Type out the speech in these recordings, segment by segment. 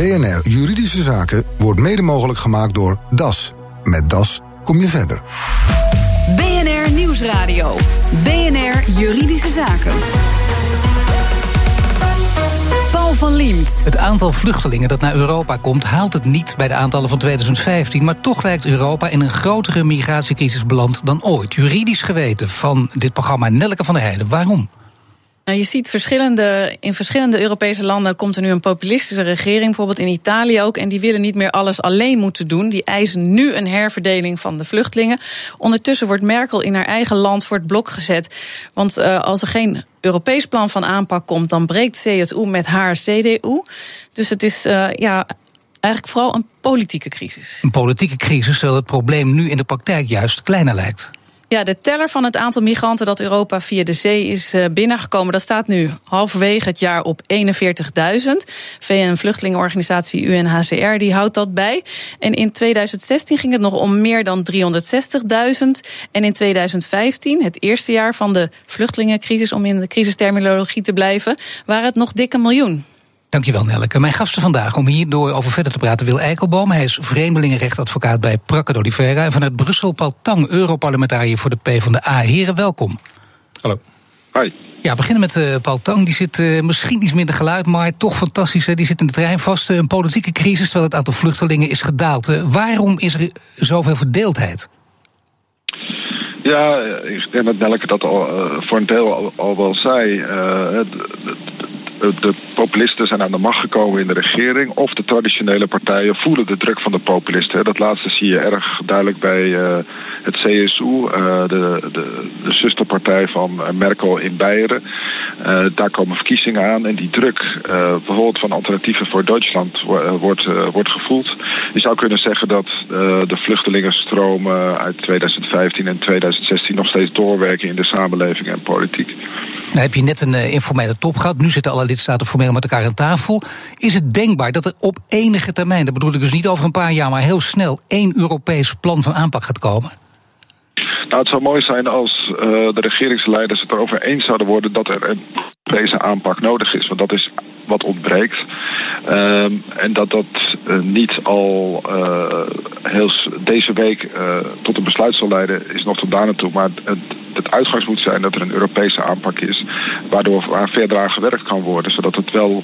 BNR Juridische Zaken wordt mede mogelijk gemaakt door DAS. Met DAS kom je verder. BNR Nieuwsradio. BNR Juridische Zaken. Paul van Liemt. Het aantal vluchtelingen dat naar Europa komt haalt het niet bij de aantallen van 2015. Maar toch lijkt Europa in een grotere migratiecrisis beland dan ooit. Juridisch geweten van dit programma Nelke van der Heijden. Waarom? Nou, je ziet verschillende, in verschillende Europese landen komt er nu een populistische regering, bijvoorbeeld in Italië ook. En die willen niet meer alles alleen moeten doen. Die eisen nu een herverdeling van de vluchtelingen. Ondertussen wordt Merkel in haar eigen land voor het blok gezet. Want uh, als er geen Europees plan van aanpak komt, dan breekt CSU met haar CDU. Dus het is uh, ja, eigenlijk vooral een politieke crisis. Een politieke crisis, terwijl het probleem nu in de praktijk juist kleiner lijkt. Ja, de teller van het aantal migranten dat Europa via de zee is eh, binnengekomen, dat staat nu halverwege het jaar op 41.000. VN-vluchtelingenorganisatie UNHCR die houdt dat bij. En in 2016 ging het nog om meer dan 360.000. En in 2015, het eerste jaar van de vluchtelingencrisis, om in de crisisterminologie te blijven, waren het nog dikke miljoen. Dankjewel, Nelke. Mijn gasten vandaag om hierdoor over verder te praten... Wil Eikelboom. Hij is vreemdelingenrechtadvocaat bij Prakke d'Oliveira. En vanuit Brussel Paul Tang, Europarlementariër voor de PvdA. Heren, welkom. Hallo. Hoi. Ja, beginnen met uh, Paul Tang. Die zit uh, misschien iets minder geluid, maar toch fantastisch. Hè? Die zit in de trein vast. Uh, een politieke crisis, terwijl het aantal vluchtelingen is gedaald. waarom is er zoveel verdeeldheid? Ja, ik denk dat Nelke dat al voor een deel al, al wel zei de populisten zijn aan de macht gekomen in de regering. Of de traditionele partijen voelen de druk van de populisten. Dat laatste zie je erg duidelijk bij uh, het CSU, eh, de, de, de, zusterpartij van eh, Merkel in Beieren. Uh, daar komen verkiezingen aan en die druk, bijvoorbeeld van alternatieven voor Duitsland, wordt, wordt gevoeld. Je zou kunnen zeggen dat de vluchtelingenstromen uit 2015 en 2016 nog steeds doorwerken in de samenleving en politiek. Nou heb je net een informele top gehad. Nu zitten alle lidstaten formeel met elkaar aan tafel. Is het denkbaar dat er op enige termijn, dat bedoel ik dus niet over een paar jaar, maar heel snel één Europees plan van aanpak gaat komen? Nou, het zou mooi zijn als uh, de regeringsleiders het erover eens zouden worden dat er een Europese aanpak nodig is. Want dat is wat ontbreekt. Uh, en dat dat uh, niet al uh, heel deze week tot een besluit zal leiden, is nog tot daar naartoe. Maar het, het uitgangs moet zijn dat er een Europese aanpak is, waardoor waar verder aan gewerkt kan worden, zodat het wel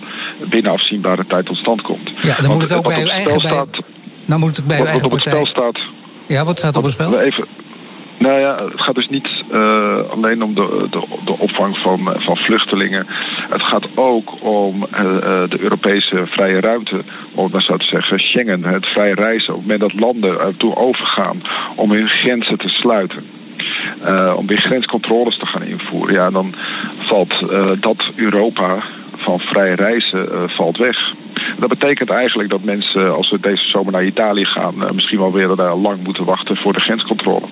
binnen afzienbare tijd tot stand komt. Ja, dan moet het ook bij uw eigen staat, bij, nou moet het bij uw eigen partij. Wat op het spel staat. Ja, wat staat op het spel? Even, nou ja, het gaat dus niet uh, alleen om de, de, de opvang van, van vluchtelingen. Het gaat ook om uh, de Europese vrije ruimte, om het maar zo te zeggen, Schengen, het vrije reizen. Op het moment dat landen ertoe overgaan om hun grenzen te sluiten. Om weer grenscontroles te gaan invoeren. Ja, dan valt dat Europa van vrij reizen valt weg. Dat betekent eigenlijk dat mensen, als ze deze zomer naar Italië gaan, misschien wel weer lang moeten wachten voor de grenscontrole.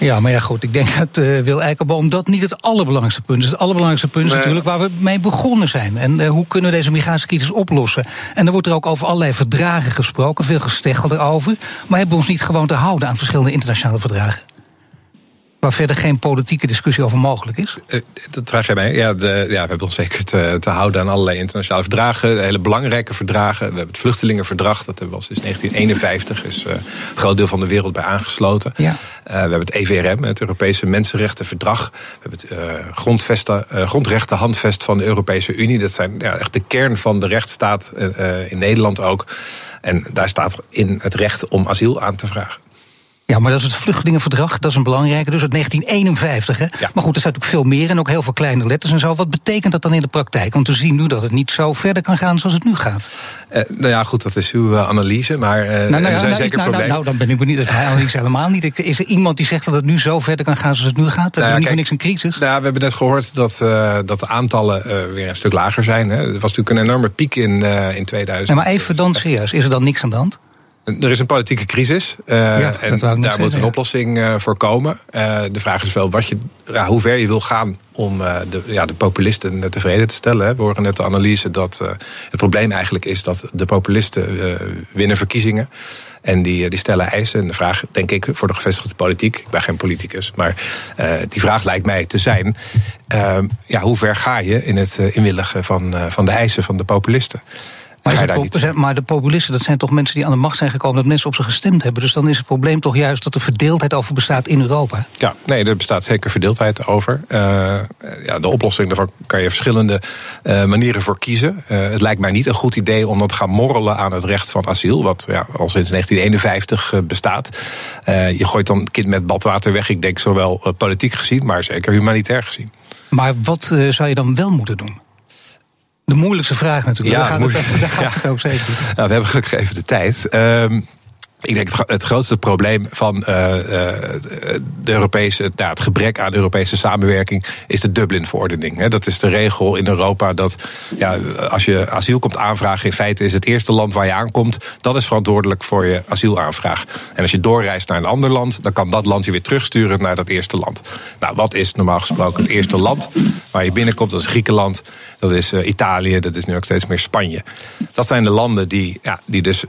Ja, maar ja, goed. Ik denk dat uh, Wil Eikelboom dat niet het allerbelangrijkste punt is. Het allerbelangrijkste punt is natuurlijk waar we mee begonnen zijn. En uh, hoe kunnen we deze migratiecrisis oplossen? En er wordt er ook over allerlei verdragen gesproken, veel gesteggel erover. Maar hebben we ons niet gewoon te houden aan verschillende internationale verdragen? Waar verder geen politieke discussie over mogelijk is? Uh, dat vraag jij mij. Ja, de, ja, we hebben ons zeker te, te, houden aan allerlei internationale verdragen. Hele belangrijke verdragen. We hebben het Vluchtelingenverdrag. Dat hebben we al sinds 1951. is uh, een groot deel van de wereld bij aangesloten. Ja. Uh, we hebben het EVRM, het Europese Mensenrechtenverdrag. We hebben het grondrechtenhandvest van de Europese Unie. Dat zijn ja, echt de kern van de rechtsstaat in Nederland ook. En daar staat in het recht om asiel aan te vragen. Ja, maar dat is het vluchtelingenverdrag, dat is een belangrijke, dus uit 1951. Hè? Ja. Maar goed, er staat ook veel meer en ook heel veel kleine letters en zo. Wat betekent dat dan in de praktijk? Want we zien nu dat het niet zo verder kan gaan zoals het nu gaat. Uh, nou ja, goed, dat is uw uh, analyse, maar uh, nou, nou, er zijn nou, zeker nou, problemen. Nou, dan ben ik benieuwd, dat is mijn analyse helemaal niet. Is er iemand die zegt dat het nu zo verder kan gaan zoals het nu gaat? We nou, hebben niet voor niks een crisis. Nou, we hebben net gehoord dat, dat de aantallen weer een stuk lager zijn. Hè. Er was natuurlijk een enorme piek in, in 2000. Nee, maar even dan serieus, is er dan niks aan de hand? Er is een politieke crisis uh, ja, en daar zeggen, moet een ja. oplossing uh, voor komen. Uh, de vraag is wel wat je, ja, hoe ver je wil gaan om de, ja, de populisten tevreden te stellen. Hè. We horen net de analyse dat het probleem eigenlijk is dat de populisten winnen verkiezingen. En die, die stellen eisen. En de vraag, denk ik, voor de gevestigde politiek, ik ben geen politicus, maar die vraag lijkt mij te zijn: ja, hoe ver ga je in het inwilligen van, van de eisen van de populisten? Maar, maar, de populisten, dat zijn toch mensen die aan de macht zijn gekomen... dat mensen op ze gestemd hebben. Dus dan is het probleem toch juist dat er verdeeldheid over bestaat in Europa. Ja, nee, er bestaat zeker verdeeldheid over. Uh, ja, de oplossing daarvan kan je verschillende uh, manieren voor kiezen. Uh, het lijkt mij niet een goed idee om dat te gaan morrelen aan het recht van asiel... wat ja, al sinds 1951 bestaat. je gooit dan kind met badwater weg. Ik denk zowel politiek gezien, maar zeker humanitair gezien. Maar wat zou je dan wel moeten doen? De moeilijkste vraag natuurlijk. Ja, daar gaat, het, daar gaat het ook zeker. Nou, we hebben gelukkig even de tijd. Uh, ik denk het, grootste probleem van uh, de Europese, nou, het gebrek aan Europese samenwerking is de Dublin-verordening. Dat is de regel in Europa dat ja, als je asiel komt aanvragen, in feite is het eerste land waar je aankomt, dat is verantwoordelijk voor je asielaanvraag. En als je doorreist naar een ander land, dan kan dat land je weer terugsturen naar dat eerste land. Nou, wat is normaal gesproken het eerste land waar je binnenkomt? Dat is Griekenland, dat is uh, Italië, dat is nu ook steeds meer Spanje. Dat zijn de landen die, ja, die dus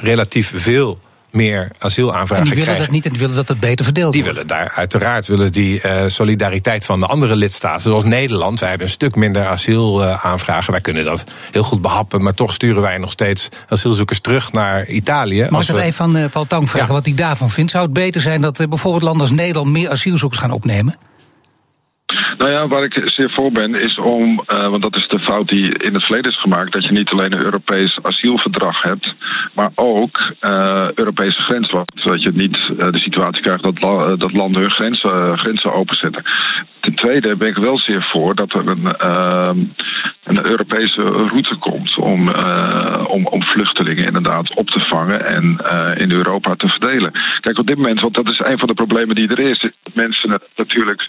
relatief veel meer asielaanvragen En die willen krijgen. dat niet en die willen dat het beter verdeeld die wordt. Die willen daar uiteraard willen die uh, solidariteit van de andere lidstaten. Zoals Nederland. Wij hebben een stuk minder asielaanvragen. Wij kunnen dat heel goed behappen. Maar toch sturen wij nog steeds asielzoekers terug naar Italië. Mag ik dat we... even van uh, Paul Tang vragen ja. wat hij daarvan vindt? Zou het beter zijn dat bijvoorbeeld landen als Nederland meer asielzoekers gaan opnemen? Nou ja, waar ik zeer voor ben, is om, uh, want dat is de fout die in het verleden is gemaakt, dat je niet alleen een Europees asielverdrag hebt, maar ook uh, Europese grenswacht. Zodat je niet uh, de situatie krijgt dat, dat landen hun grenzen, grenzen openzetten. Ten tweede ben ik wel zeer voor dat er een, een Europese route komt om, om, om vluchtelingen inderdaad op te vangen en in Europa te verdelen. Kijk, op dit moment, want dat is een van de problemen die er is, mensen natuurlijk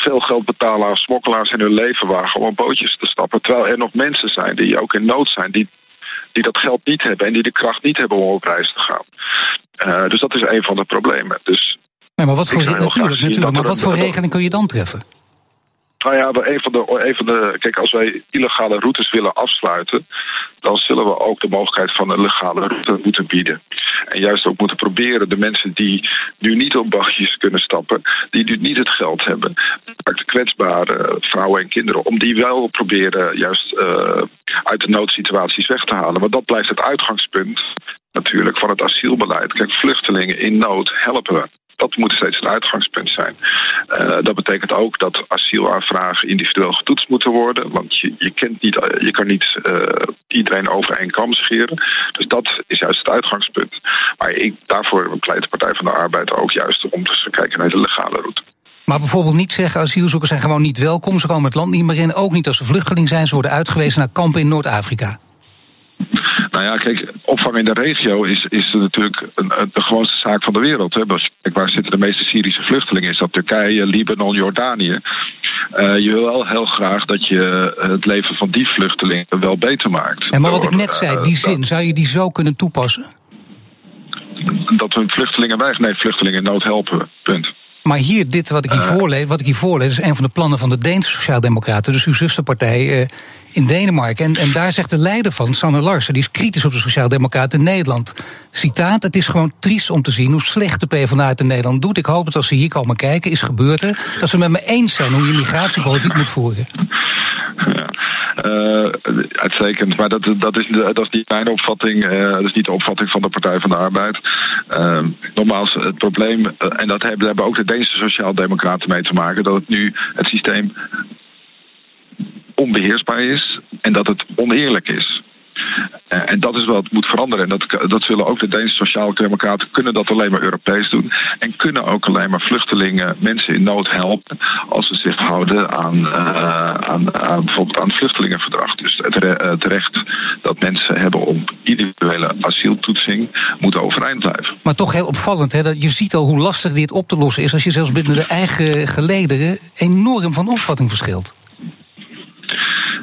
veel geld betalen aan smokkelaars in hun leven wagen om op bootjes te stappen. Terwijl er nog mensen zijn die ook in nood zijn, die, die dat geld niet hebben en die de kracht niet hebben om op reis te gaan. Uh, dus dat is een van de problemen. Dus nee, maar wat voor, natuurlijk, natuurlijk, maar wat voor regeling kun je dan treffen? Nou ja, een van, de, een van de. Kijk, als wij illegale routes willen afsluiten. dan zullen we ook de mogelijkheid van een legale route moeten bieden. En juist ook moeten proberen de mensen die nu niet op bagjes kunnen stappen. die nu niet het geld hebben. de kwetsbare vrouwen en kinderen. om die wel proberen juist uh, uit de noodsituaties weg te halen. Want dat blijft het uitgangspunt natuurlijk van het asielbeleid. Kijk, vluchtelingen in nood helpen we dat moet steeds het uitgangspunt zijn. Uh, dat betekent ook dat asielaanvragen individueel getoetst moeten worden. Want je, je, kent niet, je kan niet uh, iedereen over één kam scheren. Dus dat is juist het uitgangspunt. Maar ik, daarvoor pleit de Partij van de Arbeid ook juist om te kijken naar de legale route. Maar bijvoorbeeld niet zeggen asielzoekers zijn gewoon niet welkom. Ze komen het land niet meer in. Ook niet als ze vluchteling zijn. Ze worden uitgewezen naar kampen in Noord-Afrika. Nou ja, kijk, opvang in de regio is, is natuurlijk een, de gewoonste zaak van de wereld. Hè. Waar zitten de meeste Syrische vluchtelingen? Is dat Turkije, Libanon, Jordanië? Uh, je wil wel heel graag dat je het leven van die vluchtelingen wel beter maakt. En maar wat ik net zei, die zin, zou je die zo kunnen toepassen? Dat we vluchtelingen wij, nee, vluchtelingen in nood helpen, punt. Maar hier, dit wat ik hier, uh, voorlees, wat ik hier voorlees, is een van de plannen van de Deense Sociaaldemocraten, dus uw zusterpartij uh, in Denemarken. En, en daar zegt de leider van, Sanne Larsen, die is kritisch op de Sociaaldemocraten in Nederland. Citaat: Het is gewoon triest om te zien hoe slecht de PvdA het in Nederland doet. Ik hoop dat als ze hier komen kijken, is gebeurd er, dat ze met me eens zijn hoe je migratiepolitiek moet voeren. Uh, uitstekend, maar dat, dat, is, dat is niet mijn opvatting. Uh, dat is niet de opvatting van de Partij van de Arbeid. Uh, nogmaals, het probleem, en dat hebben, hebben ook de Deense Sociaaldemocraten mee te maken, dat het nu het systeem onbeheersbaar is en dat het oneerlijk is. Uh, en dat is wat moet veranderen. En dat, dat zullen ook de Deense Sociaal-Democraten kunnen dat alleen maar Europees doen. En kunnen ook alleen maar vluchtelingen, mensen in nood helpen. als ze zich houden aan, uh, aan, aan bijvoorbeeld aan het vluchtelingenverdrag. Dus het, het recht dat mensen hebben om individuele asieltoetsing moet overeind blijven. Maar toch heel opvallend, hè, dat je ziet al hoe lastig dit op te lossen is. als je zelfs binnen de eigen gelederen enorm van opvatting verschilt.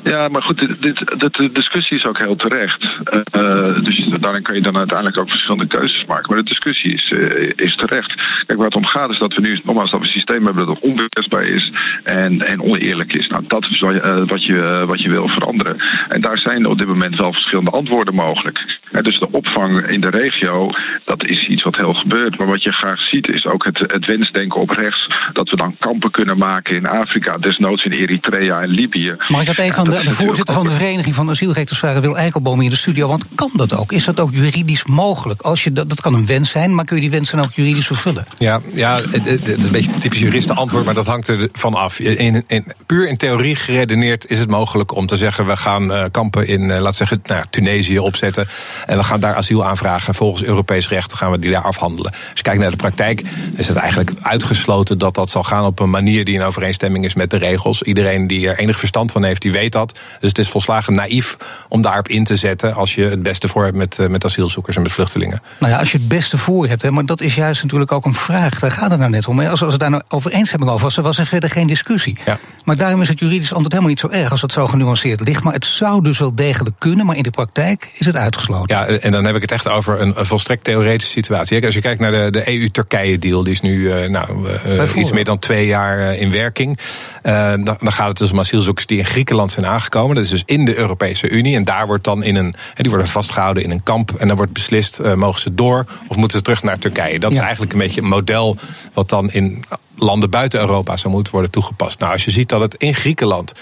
Ja, maar goed, dit, dit, de discussie is ook heel terecht. Uh, dus daarin kan je dan uiteindelijk ook verschillende keuzes maken. Maar de discussie is, uh, is terecht. Kijk, waar het om gaat is dat we nu nogmaals dat we een systeem hebben dat onbeheersbaar is en, en oneerlijk is. Nou, dat is wat, uh, wat, je, wat je wil veranderen. En daar zijn op dit moment wel verschillende antwoorden mogelijk. dus de opvang in de regio, dat is iets wat heel gebeurt. Maar wat je graag ziet is ook het, het wensdenken op rechts. Dat we dan kampen kunnen maken in Afrika, desnoods in Eritrea en Libië. Mag ik dat even van de, de voorzitter van de Vereniging van Asielrechters vragen, Wil Eikelboom in de studio? Want kan dat ook? Is dat ook juridisch mogelijk? Als je, dat, dat kan een wens zijn, maar kun je die wens dan ook juridisch vervullen? Ja, ja het, is een beetje typisch juristen antwoord, maar dat hangt er van af. In, in, puur in theorie geredeneerd is het mogelijk om te zeggen: we gaan uh, kampen in, uh, laat zeggen, nou, Tunesië opzetten. En we gaan daar asiel aanvragen. Volgens Europees recht gaan we die daar afhandelen. Als je kijkt naar de praktijk, is het eigenlijk uitgesloten dat dat zal gaan op een manier die in overeenstemming is met de regels. Iedereen die er enig verstand van heeft, die weet dat. Dus het is volslagen naïef om daarop in te zetten als je het beste voor hebt met, met asielzoekers en met vluchtelingen. Nou ja, als je het beste voor hebt, hè, maar dat is juist natuurlijk ook een vraag. Daar gaat het nou net om. Als, als we daar nou overeenstemming over was, was er verder geen discussie. Ja. Maar daarom is het juridisch antwoord helemaal niet zo erg als het zo genuanceerd ligt. Maar het zou dus wel degelijk kunnen, maar in de praktijk is het uitgesloten. Ja, en dan heb ik het echt over een, volstrekt theoretische situatie. Als je kijkt naar de, de EU-Turkije-deal, die is nu uh, nou, uh, iets meer dan twee jaar in werking. Dan, dan, gaat het dus om asielzoekers die in Griekenland zijn aangekomen. Dat is dus in de Europese Unie. En daar wordt dan in een. Die worden vastgehouden in een kamp. En dan wordt beslist: mogen ze door of moeten ze terug naar Turkije? Dat is eigenlijk een beetje een model wat dan in landen buiten Europa zou moeten worden toegepast. Nou, als je ziet dat het in Griekenland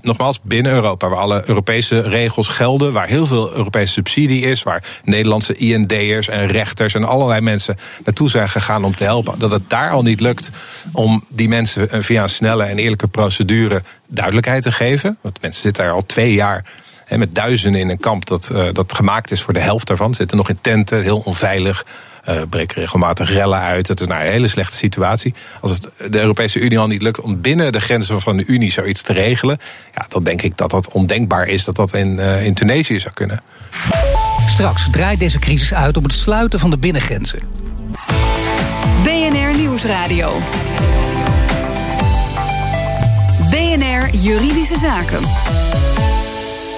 nogmaals, binnen Europa, waar alle Europese regels gelden, waar heel veel Europese subsidie is, waar Nederlandse IND'ers en rechters en allerlei mensen naartoe zijn gegaan om te helpen, dat het daar al niet lukt om die mensen eh, via een snelle en eerlijke procedure duidelijkheid te geven. Want mensen zitten daar al twee jaar met duizenden in een kamp dat, uh, dat gemaakt is voor de helft daarvan. Zitten nog in tenten, heel onveilig. Uh, breken regelmatig rellen uit. Het is nou een hele slechte situatie. Als het de Europese Unie al niet lukt om binnen de grenzen van de Unie zoiets te regelen, ja, dan denk ik dat dat ondenkbaar is dat dat in, uh, in Tunesië zou kunnen. Straks draait deze crisis uit op het sluiten van de binnengrenzen. BNR Nieuwsradio. BNR Juridische Zaken.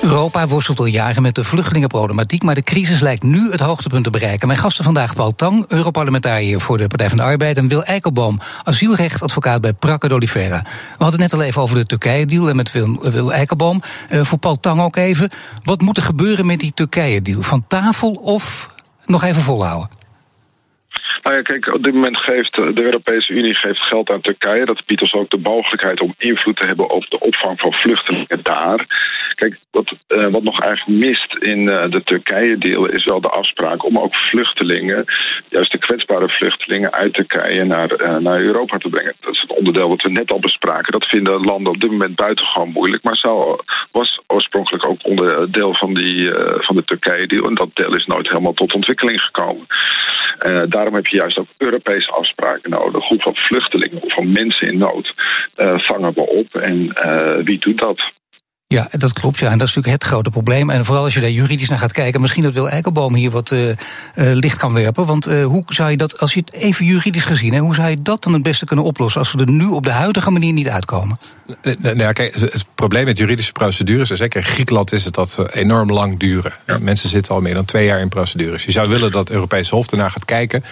Europa worstelt al jaren met de vluchtelingenproblematiek, maar de crisis lijkt nu het hoogtepunt te bereiken. Mijn gasten vandaag Paul Tang, Europarlementariër voor de Partij van de Arbeid, en Wil Eikelboom, asielrechtadvocaat bij Prakke d'Olivera. We hadden net al even over de Turkije-deal en met Wil, Wil Eikelboom. Uh, voor Paul Tang ook even. Wat moet er gebeuren met die Turkije-deal? Van tafel of nog even volhouden? Nou ja, kijk, op dit moment geeft de Europese Unie geeft geld aan Turkije. Dat biedt ons ook de mogelijkheid om invloed te hebben op de opvang van vluchtelingen daar. Kijk, wat, uh, wat nog eigenlijk mist in uh, de Turkije-deal is wel de afspraak om ook vluchtelingen, juist de kwetsbare vluchtelingen uit Turkije naar, naar Europa te brengen. Dat is het onderdeel wat we net al bespraken. Dat vinden landen op dit moment buitengewoon moeilijk, maar zou, was oorspronkelijk ook onderdeel van, die, van de Turkije-deal. En dat deel is nooit helemaal tot ontwikkeling gekomen. daarom heb je juist ook Europese afspraken nodig. Hoeveel vluchtelingen, hoeveel mensen in nood vangen we op en wie doet dat? Ja, dat klopt. Ja. En dat is natuurlijk het grote probleem. En vooral als je daar juridisch naar gaat kijken, misschien dat Wil Eikelboom hier wat uh, uh, licht kan werpen. Want uh, hoe zou je dat, als je het even juridisch gezien, hè, hoe zou je dat dan het beste kunnen oplossen als we er nu op de huidige manier niet uitkomen? Nou, ja, kijk, het probleem met juridische procedures, en zeker in Griekenland is het dat ze enorm lang duren. Ja. Mensen zitten al meer dan twee jaar in procedures. Je zou willen dat het Europese Hof ernaar gaat kijken.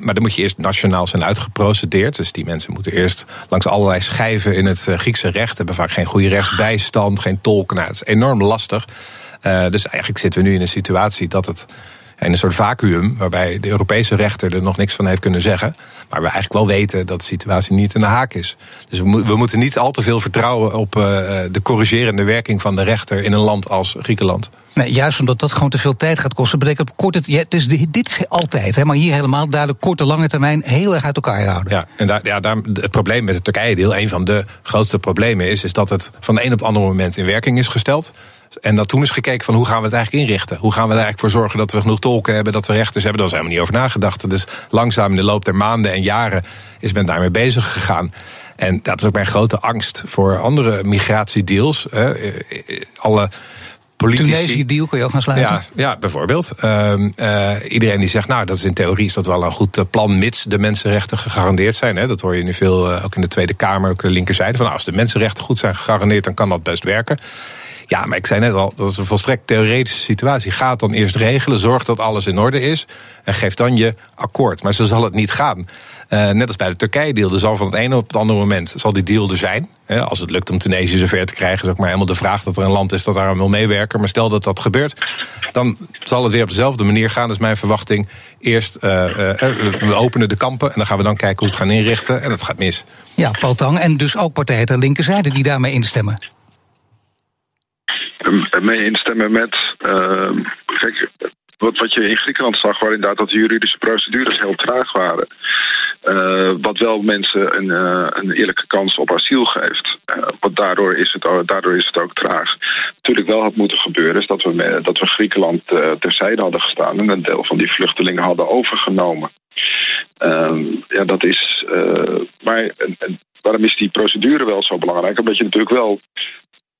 maar dan moet je eerst nationaal zijn uitgeprocedeerd. Dus die mensen moeten eerst langs allerlei schijven in het Griekse recht, hebben vaak geen goede rechtsbijstand geen tolken. Nou, het is enorm lastig. Uh, dus eigenlijk zitten we nu in een situatie dat het in een soort vacuüm, waarbij de Europese rechter er nog niks van heeft kunnen zeggen. Maar we eigenlijk wel weten dat de situatie niet in de haak is. Dus we, we moeten niet al te veel vertrouwen op uh, de corrigerende werking van de rechter in een land als Griekenland. Nee, juist omdat dat gewoon te veel tijd gaat kosten, betekent op korte ja, het is, dit is altijd, hè, maar hier helemaal duidelijk korte, lange termijn heel erg uit elkaar houden. Ja, en daar, ja, daar, het probleem met het Turkije-deel, een van de grootste problemen is, is dat het van de een op het andere moment in werking is gesteld. En dat toen is gekeken van hoe gaan we het eigenlijk inrichten? Hoe gaan we er eigenlijk voor zorgen dat we genoeg tolken hebben, dat we rechters hebben? Daar was helemaal niet over nagedacht. Dus langzaam in de loop der maanden en jaren is men daarmee bezig gegaan. En dat is ook mijn grote angst voor andere migratiedeals. Alle politici. Tunesië deal kun je ook gaan sluiten. Ja, ja bijvoorbeeld. Uh, uh, iedereen die zegt, nou, dat is in theorie is dat wel een goed eh, plan, mits de mensenrechten gegarandeerd zijn. Hè. Dat hoor je nu veel, uh, ook in de Tweede Kamer, ook de linkerzijde. Van nou, als de mensenrechten goed zijn gegarandeerd, dan kan dat best werken. Ja, maar ik zei net al, dat is een volstrekt theoretische situatie. Ga dan eerst regelen, zorg dat alles in orde is... en geef dan je akkoord. Maar zo zal het niet gaan. Uh, net als bij de Turkije-deal. Er zal van het ene op het andere moment zal die deal er zijn. Als het lukt om Tunesië zover te krijgen... is ook maar helemaal de vraag dat er een land is dat daar wil meewerken. Maar stel dat dat gebeurt, dan zal het weer op dezelfde manier gaan. Dus mijn verwachting, eerst uh, uh, we openen de kampen... en dan gaan we dan kijken hoe we het gaan inrichten. En dat gaat mis. Ja, Paul Tang en dus ook partijen ter linkerzijde die daarmee instemmen mee instemmen met. Uh, kijk, wat, wat je in Griekenland zag, waar inderdaad dat de juridische procedures heel traag waren. Uh, wat wel mensen een, uh, een, eerlijke kans op asiel geeft. Uh, want daardoor is, het, daardoor is het ook traag. Natuurlijk wel had moeten gebeuren, is dat we, dat we Griekenland terzijde hadden gestaan en een deel van die vluchtelingen hadden overgenomen. Ehm, ja, dat is. maar waarom is die procedure wel zo belangrijk? Omdat je natuurlijk wel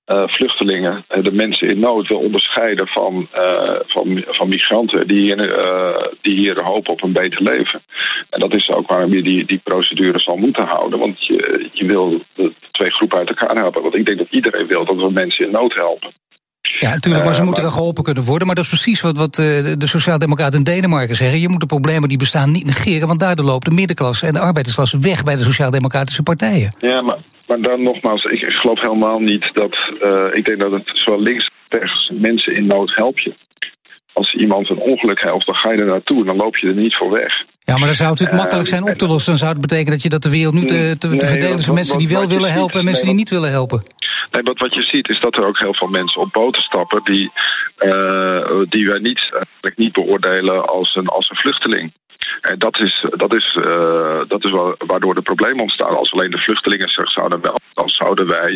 uh, vluchtelingen, uh, de mensen in nood, wil onderscheiden van, uh, van, van migranten die hier, die hier hopen op een beter leven. En dat is ook waarom je die, die procedure zal moeten houden. Want je, je wil de twee groepen uit elkaar helpen. Want ik denk dat iedereen wil dat we mensen in nood helpen. Ja, natuurlijk, maar ze moeten wel geholpen kunnen worden. Maar dat is precies wat, wat de Sociaaldemocraten in Denemarken zeggen. Je moet de problemen die bestaan niet negeren, want daardoor loopt de middenklasse en de arbeidersklasse weg bij de Sociaaldemocratische partijen. Ja, maar maar dan nogmaals, ik, geloof helemaal niet dat. Uh, ik denk dat het zowel links als rechts mensen in nood help je. Als iemand een ongeluk helpt, dan ga je er naartoe en dan loop je er niet voor weg. Ja, maar dan zou het uh, makkelijk zijn op te lossen. Dan zou het betekenen dat je dat de wereld nu te, te, te verdelen is mensen die wel willen helpen en mensen die niet willen helpen. Nee, wat, wat je ziet is dat er ook heel veel mensen op boten stappen die, uh, die wij niet, niet beoordelen als een, als een vluchteling. En dat is, dat is, uh, dat is waardoor de problemen ontstaan. Als alleen de vluchtelingen zich zouden wel, dan zouden wij,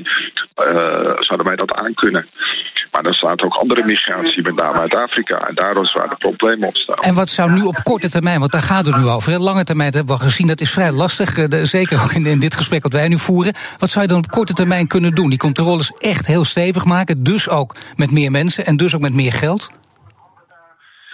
uh, zouden wij dat aankunnen. Maar dan staat ook andere migratie, met name uit Afrika. En daardoor is waar de problemen ontstaan. En wat zou nu op korte termijn, want daar gaat het nu over. Lange termijn hebben we gezien, dat is vrij lastig. Eh, zeker ook in, in dit gesprek wat wij nu voeren. Wat zou je dan op korte termijn kunnen doen? Die controles echt heel stevig maken. Dus ook met meer mensen en dus ook met meer geld?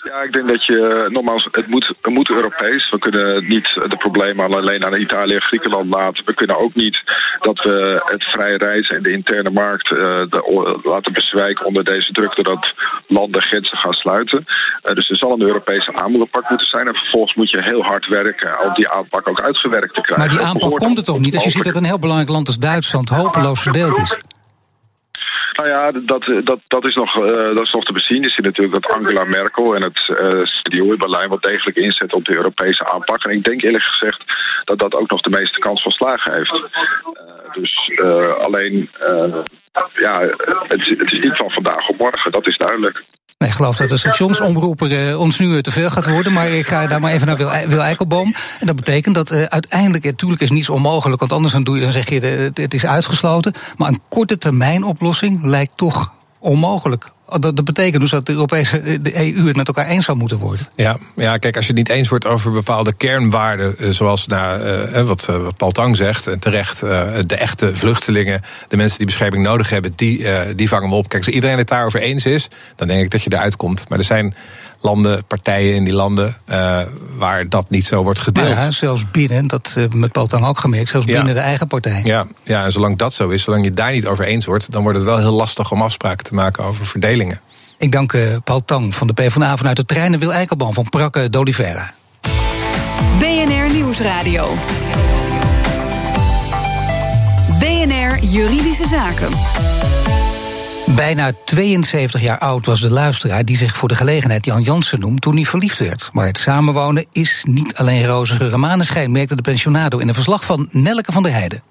Ja, ik denk dat je, nogmaals, het moet, het moet Europees. We kunnen niet de problemen alleen aan Italië en Griekenland laten. We kunnen ook niet dat we het vrije reizen en de interne markt uh, de, laten bezwijken onder deze druk, doordat landen grenzen gaan sluiten. Uh, dus er zal een Europese aanpak moeten zijn. En vervolgens moet je heel hard werken om die aanpak ook uitgewerkt te krijgen. Maar die aanpak komt er toch niet als je ziet dat een heel belangrijk land als Duitsland hopeloos verdeeld is? Nou ja, dat, dat, dat, is nog, uh, dat is nog te bezien. Je ziet natuurlijk dat Angela Merkel en het uh, eh, CDU in Berlijn wat degelijk inzet op de Europese aanpak. En ik denk eerlijk gezegd dat dat ook nog de meeste kans van slagen heeft. Uh, dus alleen, ja, het, het is niet van vandaag op morgen, dat is duidelijk. Nee, ik geloof dat de stationsomroeper uh, ons nu te veel gaat worden. Maar ik ga daar maar even naar Wil, Wil Eikelboom. En dat betekent dat uh, uiteindelijk, natuurlijk is niets onmogelijk. Want anders dan, doe je, dan zeg je de, het is uitgesloten. Maar een korte termijn oplossing lijkt toch onmogelijk. Dat, dat betekent dus dat de Europese de EU het met elkaar eens zou moeten worden. Ja, ja, kijk, als je het niet eens wordt over bepaalde kernwaarden, eh, zoals nou, uh, wat, wat Paul Tang zegt, en terecht, uh, de echte vluchtelingen, de mensen die bescherming nodig hebben, die, uh, die vangen we op. Kijk, als iedereen het daarover eens is, dan denk ik dat je eruit komt. Maar er zijn landen, partijen in die landen uh, waar dat niet zo wordt gedeeld. Ja, zelfs binnen, dat uh, met Paul Tang ook gemerkt, zelfs ja. binnen de eigen partij. Ja, ja, en zolang dat zo is, zolang je daar niet over eens wordt, dan wordt het wel heel lastig om afspraken te maken over Ik dank uh, Paul Tang van de PvdA vanuit de trein en Wil Eikelban van Prakke d'Olivera. BNR Nieuwsradio. BNR Juridische Zaken. Bijna 72 jaar oud was de luisteraar die zich voor de gelegenheid Jan Jansen noemt toen hij verliefd werd. Maar het samenwonen is niet alleen roze geur maneschijn, merkte de pensionado in een verslag van Nelke van der Heijden.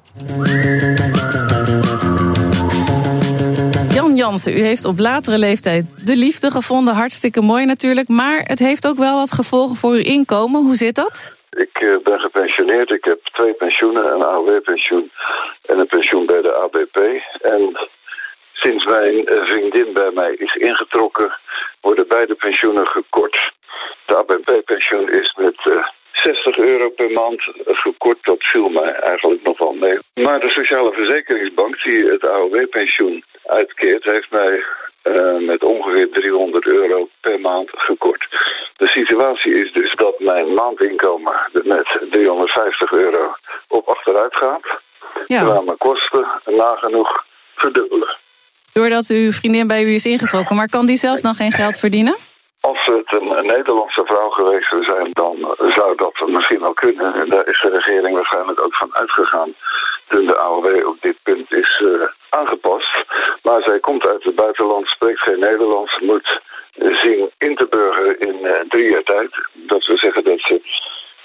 U heeft op latere leeftijd de liefde gevonden. Hartstikke mooi natuurlijk. Maar het heeft ook wel wat gevolgen voor uw inkomen. Hoe zit dat? Ik eh, ben gepensioneerd. Ik heb twee pensioenen: een AOW-pensioen en een pensioen bij de ABP. En Sinds mijn eh, vriendin bij mij is ingetrokken, worden beide pensioenen gekort. De ABP-pensioen is met uh, eh, 60 euro per maand gekort. Dat viel mij eigenlijk nog wel mee. Maar de Sociale Verzekeringsbank, die het AOW-pensioen uitkeert, heeft mij uh, met ongeveer 300 euro per maand gekort. De situatie is dus dat mijn maandinkomen met 350 euro op achteruit gaat. Ja. Terwijl mijn kosten nagenoeg verdubbelen. doordat uw vriendin bij u is ingetrokken. Maar kan die zelf dan geen geld verdienen? Als het een, Nederlandse vrouw geweest zou zijn, dan zou dat misschien wel kunnen. En daar is de regering waarschijnlijk ook van uitgegaan toen de AOW op dit punt is uh, aangepast. Maar zij komt uit het buitenland, spreekt geen Nederlands, moet zien in te burgeren in uh, drie jaar tijd. Dat wil zeggen dat ze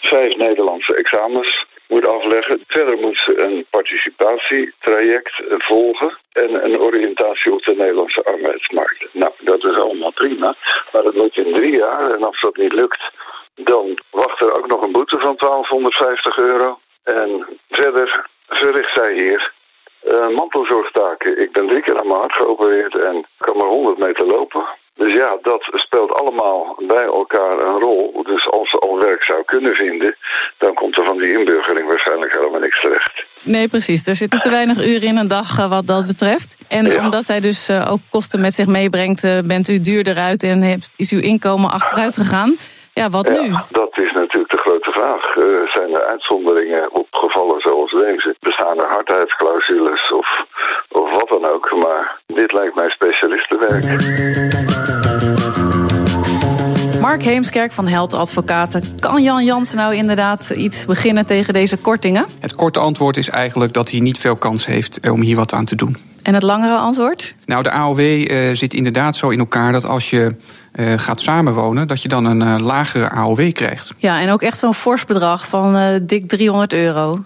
vijf Nederlandse examens moet afleggen. Verder moet ze een participatietraject volgen en een oriëntatie op de Nederlandse arbeidsmarkt. Nou, dat is allemaal prima, maar dat moet in drie jaar. En als dat niet lukt, dan wacht er ook nog een boete van 1250 euro. En verder verricht zij hier uh, mantelzorgtaken. Ik ben drie keer aan mijn hart geopereerd en kan maar 100 meter lopen. Dus ja, dat speelt allemaal bij elkaar een rol. Dus als ze al werk zou kunnen vinden, dan komt er van die inburgering waarschijnlijk helemaal niks terecht. Nee, precies. Er zitten te weinig uren in een dag eh, wat dat betreft. En omdat zij dus eh, ook kosten met zich meebrengt, bent u duurder uit en is uw inkomen achteruit gegaan. Ja, wat nu? Dat is natuurlijk vraag. Uh, zijn er uitzonderingen op gevallen zoals deze? Bestaan er hardheidsclausules of, of wat dan ook? Maar dit lijkt mij specialistenwerk. Mark Heemskerk van Held Advocaten. Kan Jan Jansen nou inderdaad iets beginnen tegen deze kortingen? Het korte antwoord is eigenlijk dat hij niet veel kans heeft om hier wat aan te doen. En het langere antwoord? Nou, de AOW uh, eh, zit inderdaad zo in elkaar dat als je uh, gaat samenwonen, dat je dan een uh, lagere AOW krijgt. Ja, en ook echt zo'n fors bedrag van dik 300 euro.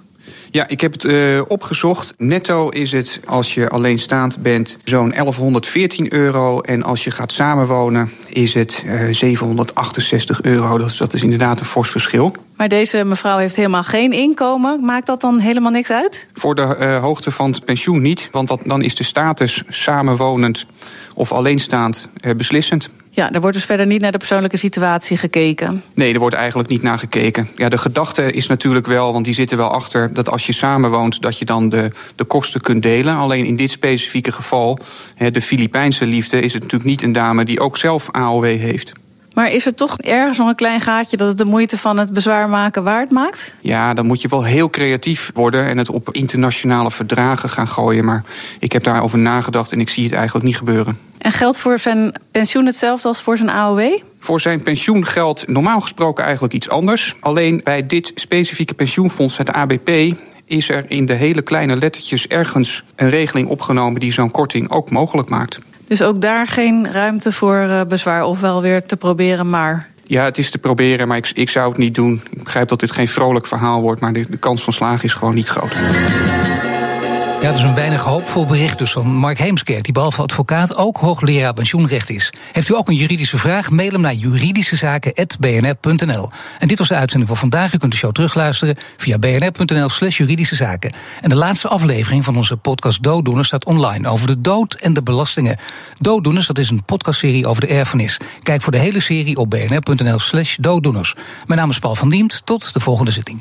Ja, ik heb het uh, opgezocht. Netto is het, als je alleenstaand bent, zo'n 1114 euro. En als je gaat samenwonen, is het uh, 768 euro. Dus dat is inderdaad een fors verschil. Maar deze mevrouw heeft helemaal geen inkomen. Maakt dat dan helemaal niks uit? Voor de uh, hoogte van het pensioen niet. Want dat, dan is de status samenwonend of alleenstaand beslissend. Ja, er wordt dus verder niet naar de persoonlijke situatie gekeken. Nee, er wordt eigenlijk niet naar gekeken. Ja, de gedachte is natuurlijk wel, want die zitten wel achter, dat als je samenwoont, dat je dan de, de kosten kunt delen. Alleen in dit specifieke geval, de Filipijnse liefde, is het natuurlijk niet een dame die ook zelf AOW heeft. Maar is er toch ergens nog een klein gaatje dat het de moeite van het bezwaar maken waard maakt? Ja, dan moet je wel heel creatief worden en het op internationale verdragen gaan gooien. Maar ik heb daarover nagedacht en ik zie het eigenlijk niet gebeuren. En geldt voor zijn pensioen hetzelfde als voor zijn AOW? Voor zijn pensioen geldt normaal gesproken eigenlijk iets anders. Alleen bij dit specifieke pensioenfonds, het ABP, is er in de hele kleine lettertjes ergens een regeling opgenomen die zo'n korting ook mogelijk maakt. Dus ook daar geen ruimte voor eh, bezwaar, of wel weer te proberen, maar. Ja, het is te proberen, maar ik, ik zou het niet doen. Ik begrijp dat dit geen vrolijk verhaal wordt, maar de, de kans van slagen is gewoon niet groot. Ja, dat is een weinig hoopvol bericht dus van Mark Heemskerk... die behalve advocaat ook hoogleraar pensioenrecht is. Heeft u ook een juridische vraag? Mail hem naar juridischezaken.bnr.nl. En dit was de uitzending van vandaag. U kunt de show terugluisteren via bnr.nl slash juridische zaken. En de laatste aflevering van onze podcast Dooddoeners staat online... over de dood en de belastingen. Dooddoeners, dat is een podcastserie over de erfenis. Kijk voor de hele serie op bnr.nl slash dooddoeners. Mijn naam is Paul van Diemt. Tot de volgende zitting.